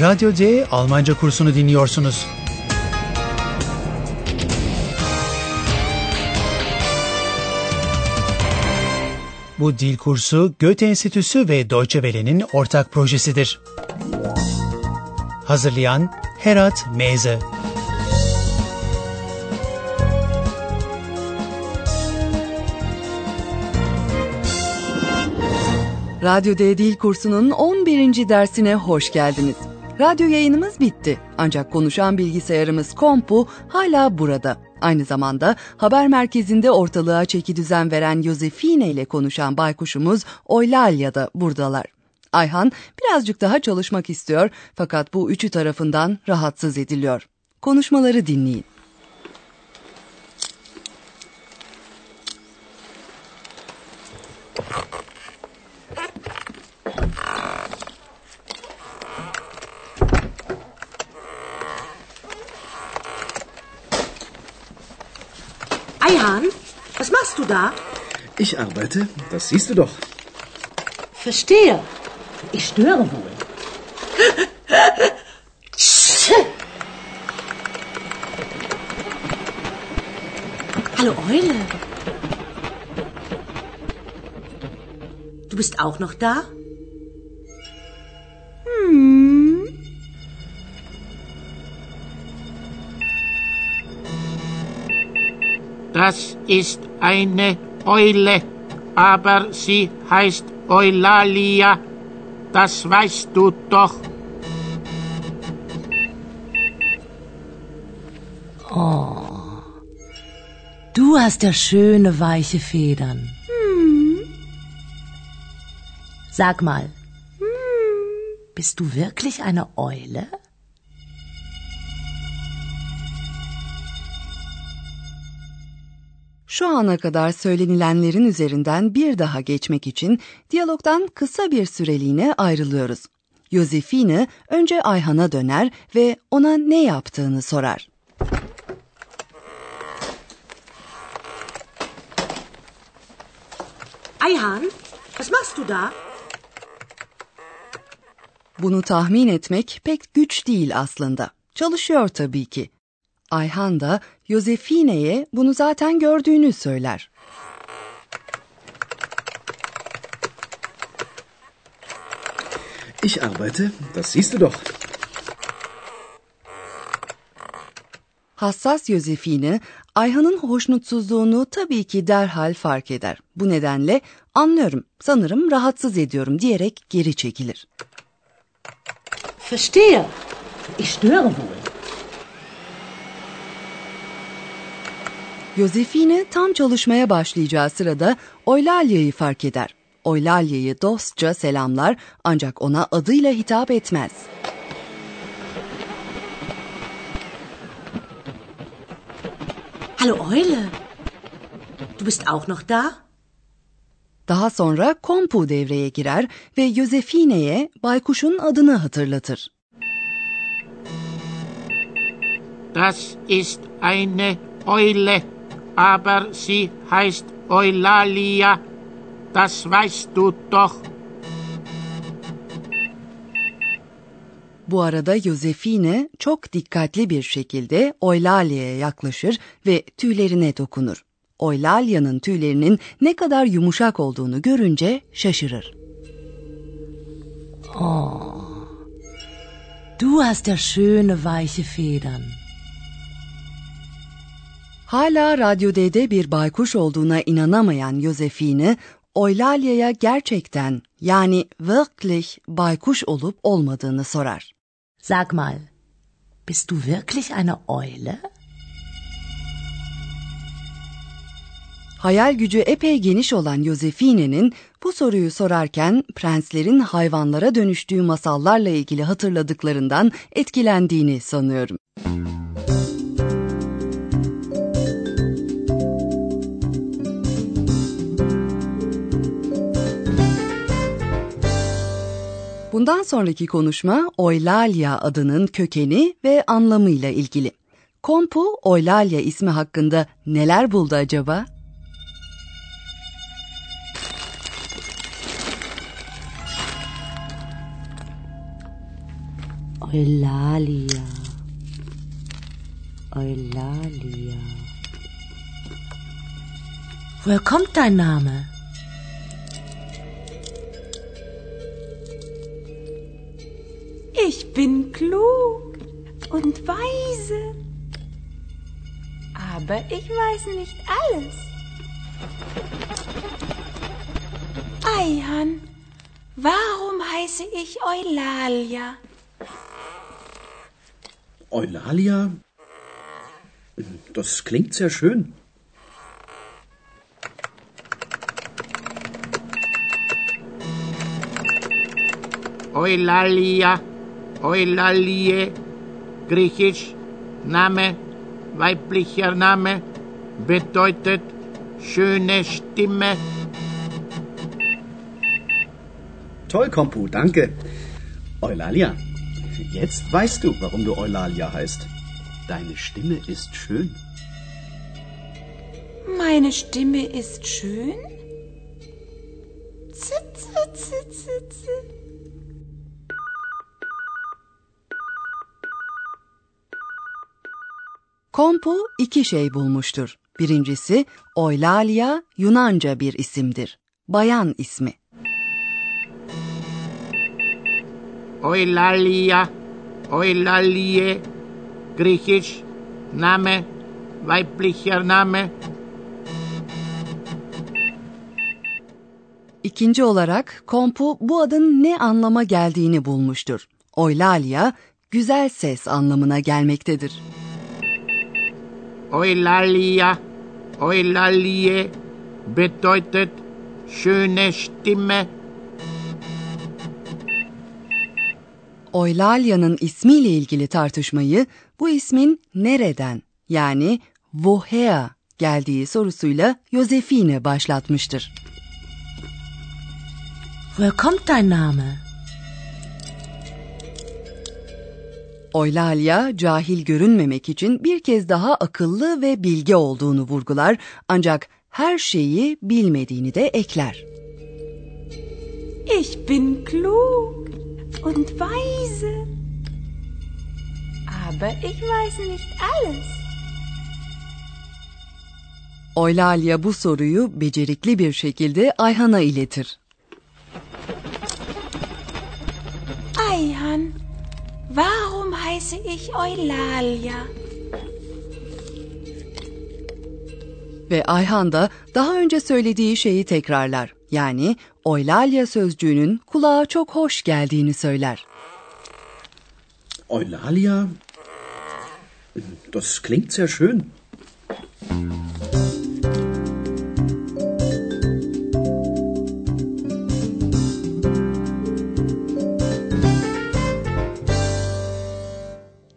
Radyo D Almanca kursunu dinliyorsunuz. Bu dil kursu Goethe Enstitüsü ve Deutsche Welle'nin ortak projesidir. Hazırlayan Herat Meze Radyo D Dil kursunun 11. dersine hoş geldiniz. Radyo yayınımız bitti ancak konuşan bilgisayarımız Kompu hala burada. Aynı zamanda haber merkezinde ortalığa çeki düzen veren Yosefine ile konuşan baykuşumuz Oylalya da buradalar. Ayhan birazcık daha çalışmak istiyor fakat bu üçü tarafından rahatsız ediliyor. Konuşmaları dinleyin. Da? Ich arbeite, das siehst du doch. Verstehe. Ich störe wohl. Hallo Eule. Du bist auch noch da? Das ist eine Eule, aber sie heißt Eulalia. Das weißt du doch. Du hast ja schöne weiche Federn. Sag mal, bist du wirklich eine Eule? Şu ana kadar söylenilenlerin üzerinden bir daha geçmek için diyalogdan kısa bir süreliğine ayrılıyoruz. Yosefine önce Ayhan'a döner ve ona ne yaptığını sorar. Eihan, was machst du da? Bunu tahmin etmek pek güç değil aslında. Çalışıyor tabii ki. Ayhan da Yosefine'ye bunu zaten gördüğünü söyler. Ich arbeite, das siehst du doch. Hassas Yosefine, Ayhan'ın hoşnutsuzluğunu tabii ki derhal fark eder. Bu nedenle anlıyorum, sanırım rahatsız ediyorum diyerek geri çekilir. Verstehe. Ich störe wohl. Yosefine tam çalışmaya başlayacağı sırada Oylalya'yı fark eder. Oylalya'yı dostça selamlar ancak ona adıyla hitap etmez. Hallo Eule. Du bist auch noch da? Daha sonra Kompu devreye girer ve Yosefine'ye baykuşun adını hatırlatır. Das ist eine Eule, aber sie heißt Eulalia. Das weißt du doch. Bu arada Yosefine çok dikkatli bir şekilde Oylalya'ya yaklaşır ve tüylerine dokunur. Oylalya'nın tüylerinin ne kadar yumuşak olduğunu görünce şaşırır. Du hast ja schöne weiche Federn. Hala Radyo D'de bir baykuş olduğuna inanamayan Yosefine, Oylalya'ya gerçekten yani wirklich baykuş olup olmadığını sorar. Sag mal, bist du wirklich eine Eule? Hayal gücü epey geniş olan Yosefine'nin bu soruyu sorarken prenslerin hayvanlara dönüştüğü masallarla ilgili hatırladıklarından etkilendiğini sanıyorum. Bundan sonraki konuşma Oylalya adının kökeni ve anlamıyla ilgili. Kompu Oylalya ismi hakkında neler buldu acaba? Eulalia. Eulalia. Woher kommt dein Name? Ich bin klug und weise. Aber ich weiß nicht alles. Eihan, warum heiße ich Eulalia? Eulalia? Das klingt sehr schön. Eulalia, Eulalie, griechisch, Name, weiblicher Name, bedeutet schöne Stimme. Toll, Kompu, danke. Eulalia, jetzt weißt du, warum du Eulalia heißt. Deine Stimme ist schön. Meine Stimme ist schön? Zitze, zitze, zitze. Kompu iki şey bulmuştur. Birincisi Eulalia Yunanca bir isimdir. Bayan ismi. Eulalia, Eulalie, griechisch, Name, weiblicher Name, İkinci olarak Kompu bu adın ne anlama geldiğini bulmuştur. Eulalia güzel ses anlamına gelmektedir. Eulalia, Eulalie, bedeutet schöne Stimme. Eulalia'nın ismiyle ilgili tartışmayı bu ismin nereden yani woher geldiği sorusuyla Josephine başlatmıştır. Woher kommt dein Name? Eulalia cahil görünmemek için bir kez daha akıllı ve bilge olduğunu vurgular ancak her şeyi bilmediğini de ekler. Ich bin klug und weise. Aber ich weiß nicht alles. Eulalia bu soruyu becerikli bir şekilde Ayhan'a iletir. Eihan, warum heiße ich Eulalia? Ve Ayhan da daha önce söylediği şeyi tekrarlar. Yani Eulalia sözcüğünün kulağa çok hoş geldiğini söyler. Eulalia? Das klingt sehr schön.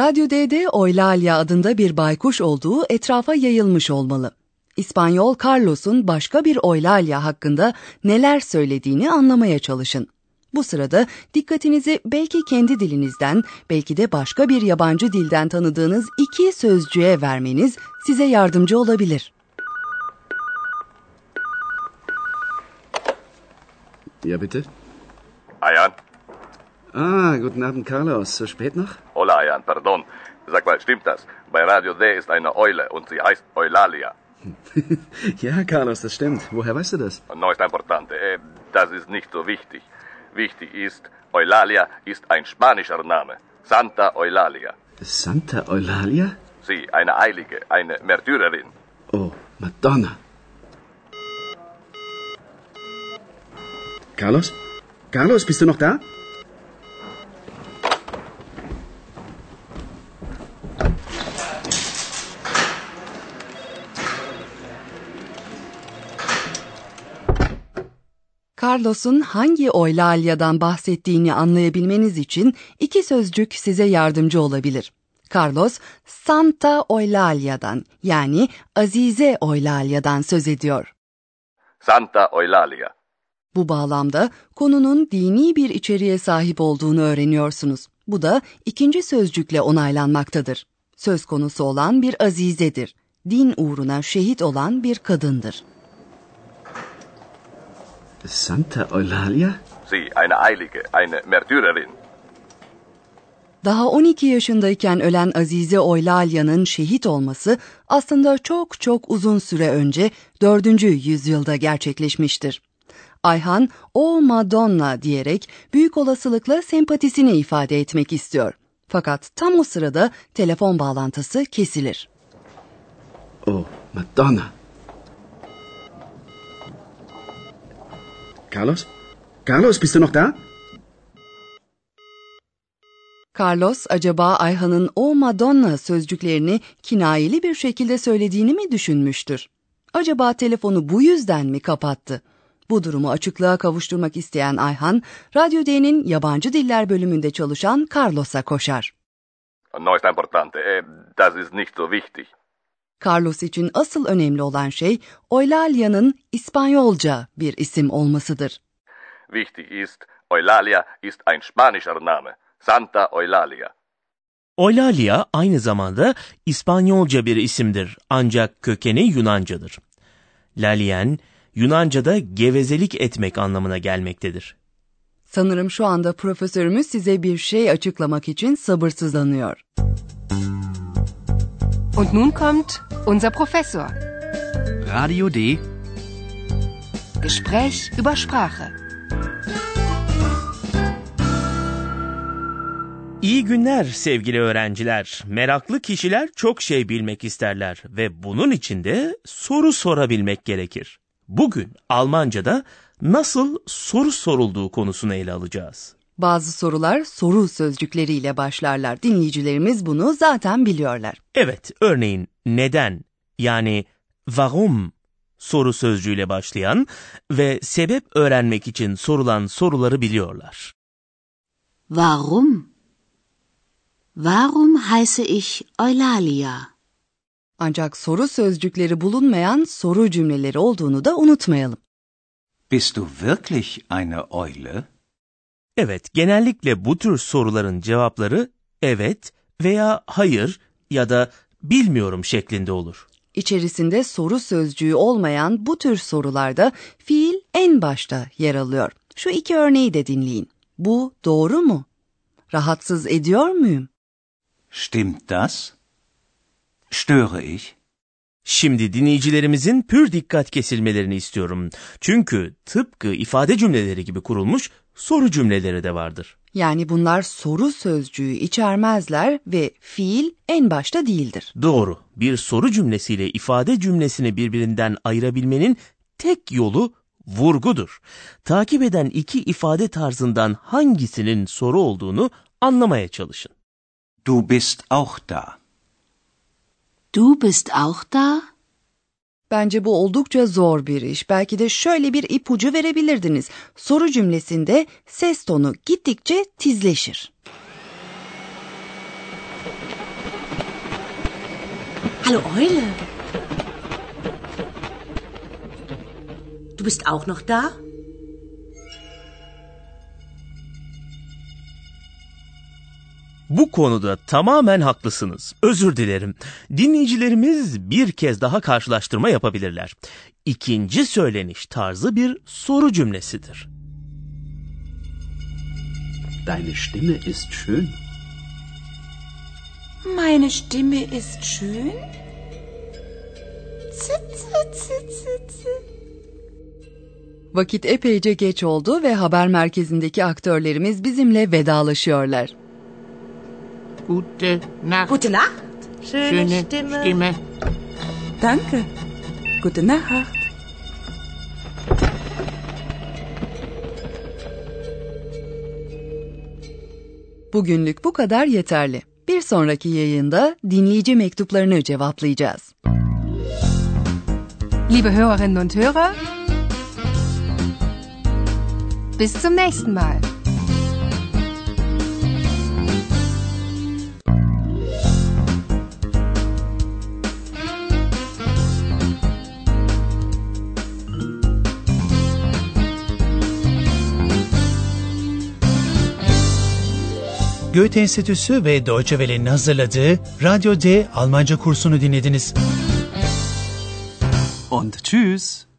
Radyo D'de Eulalia adında bir baykuş olduğu etrafa yayılmış olmalı. İspanyol Carlos'un başka bir Eulalia hakkında neler söylediğini anlamaya çalışın. Bu sırada dikkatinizi belki kendi dilinizden, belki de başka bir yabancı dilden tanıdığınız iki sözcüğe vermeniz size yardımcı olabilir. Ja, bitte? Ayan? Ah, guten Abend, Carlos. So spät noch? Hola, Ayan, pardon. Sag mal, stimmt das? Bei Radio D ist eine Eule und sie heißt Eulalia. ja, Carlos, das stimmt. Woher weißt du das? No está importante. Eh, das ist nicht so wichtig. Wichtig ist, Eulalia ist ein spanischer Name. Santa Eulalia. Santa Eulalia? Sie, eine Heilige, eine Märtyrerin. Oh, Madonna. Carlos? Carlos, bist du noch da? Carlos'un hangi Eulalia'dan bahsettiğini anlayabilmeniz için iki sözcük size yardımcı olabilir. Carlos, Santa Eulalia'dan yani Azize Eulalia'dan söz ediyor. Santa Eulalia. Bu bağlamda konunun dini bir içeriğe sahip olduğunu öğreniyorsunuz. Bu da ikinci sözcükle onaylanmaktadır. Söz konusu olan bir azizedir. Din uğruna şehit olan bir kadındır. Santa Eulalia? Sie, eine Heilige, eine Märtyrerin. Daha 12 yaşındayken ölen Azize Oylalya'nın şehit olması aslında çok çok uzun süre önce 4. yüzyılda gerçekleşmiştir. Ayhan o Madonna diyerek büyük olasılıkla sempatisini ifade etmek istiyor. Fakat tam o sırada telefon bağlantısı kesilir. Oh, Madonna. Carlos? Carlos, bist du noch da? Carlos acaba Ayhan'ın o Madonna sözcüklerini kinayeli bir şekilde söylediğini mi düşünmüştür? Acaba telefonu bu yüzden mi kapattı? Bu durumu açıklığa kavuşturmak isteyen Ayhan, Radyo D'nin yabancı diller bölümünde çalışan Carlos'a koşar. No ist importante. Äh, das ist nicht so wichtig. Carlos için asıl önemli olan şey Eulalia'nın İspanyolca bir isim olmasıdır. Wichtig ist, Eulalia ist ein spanischer Name. Santa Eulalia. Eulalia aynı zamanda İspanyolca bir isimdir ancak kökeni Yunancadır. Lalien, Yunanca'da gevezelik etmek anlamına gelmektedir. Sanırım şu anda profesörümüz size bir şey açıklamak için sabırsızlanıyor. Und nun kommt unser Professor. Radio D. Gespräch über Sprache. İyi günler sevgili öğrenciler. Meraklı kişiler çok şey bilmek isterler ve bunun için de soru sorabilmek gerekir. Bugün Almanca'da nasıl soru sorulduğu konusunu ele alacağız. Bazı sorular soru sözcükleriyle başlarlar. Dinleyicilerimiz bunu zaten biliyorlar. Evet, örneğin neden yani warum soru sözcüğüyle başlayan ve sebep öğrenmek için sorulan soruları biliyorlar. Warum? Warum heiße ich Eulalia? Ancak soru sözcükleri bulunmayan soru cümleleri olduğunu da unutmayalım. Bist du wirklich eine Eule? Evet, genellikle bu tür soruların cevapları evet veya hayır ya da bilmiyorum şeklinde olur. İçerisinde soru sözcüğü olmayan bu tür sorularda fiil en başta yer alıyor. Şu iki örneği de dinleyin. Bu doğru mu? Rahatsız ediyor muyum? Stimmt das? Störe ich? Şimdi dinleyicilerimizin pür dikkat kesilmelerini istiyorum. Çünkü tıpkı ifade cümleleri gibi kurulmuş soru cümleleri de vardır. Yani bunlar soru sözcüğü içermezler ve fiil en başta değildir. Doğru. Bir soru cümlesiyle ifade cümlesini birbirinden ayırabilmenin tek yolu vurgudur. Takip eden iki ifade tarzından hangisinin soru olduğunu anlamaya çalışın. Du bist auch da. Du bist auch da? Bence bu oldukça zor bir iş. Belki de şöyle bir ipucu verebilirdiniz. Soru cümlesinde ses tonu gittikçe tizleşir. Hallo Eule. Du bist auch noch da? Bu konuda tamamen haklısınız. Özür dilerim. Dinleyicilerimiz bir kez daha karşılaştırma yapabilirler. İkinci söyleniş tarzı bir soru cümlesidir. Deine Stimme ist schön. Meine Stimme ist schön? Zit, zit, zit, zit, zit. Vakit epeyce geç oldu ve haber merkezindeki aktörlerimiz bizimle vedalaşıyorlar. Gute Nacht. Gute Nacht. Schöne, Schöne Stimme. Stimme. Danke. Gute Nacht. Bugünlük bu kadar yeterli. Bir sonraki yayında dinleyici mektuplarını cevaplayacağız. Liebe Hörerinnen und Hörer, bis zum nächsten Mal. Goethe Enstitüsü ve Deutsche Welle'nin hazırladığı Radyo D Almanca kursunu dinlediniz. Und tschüss.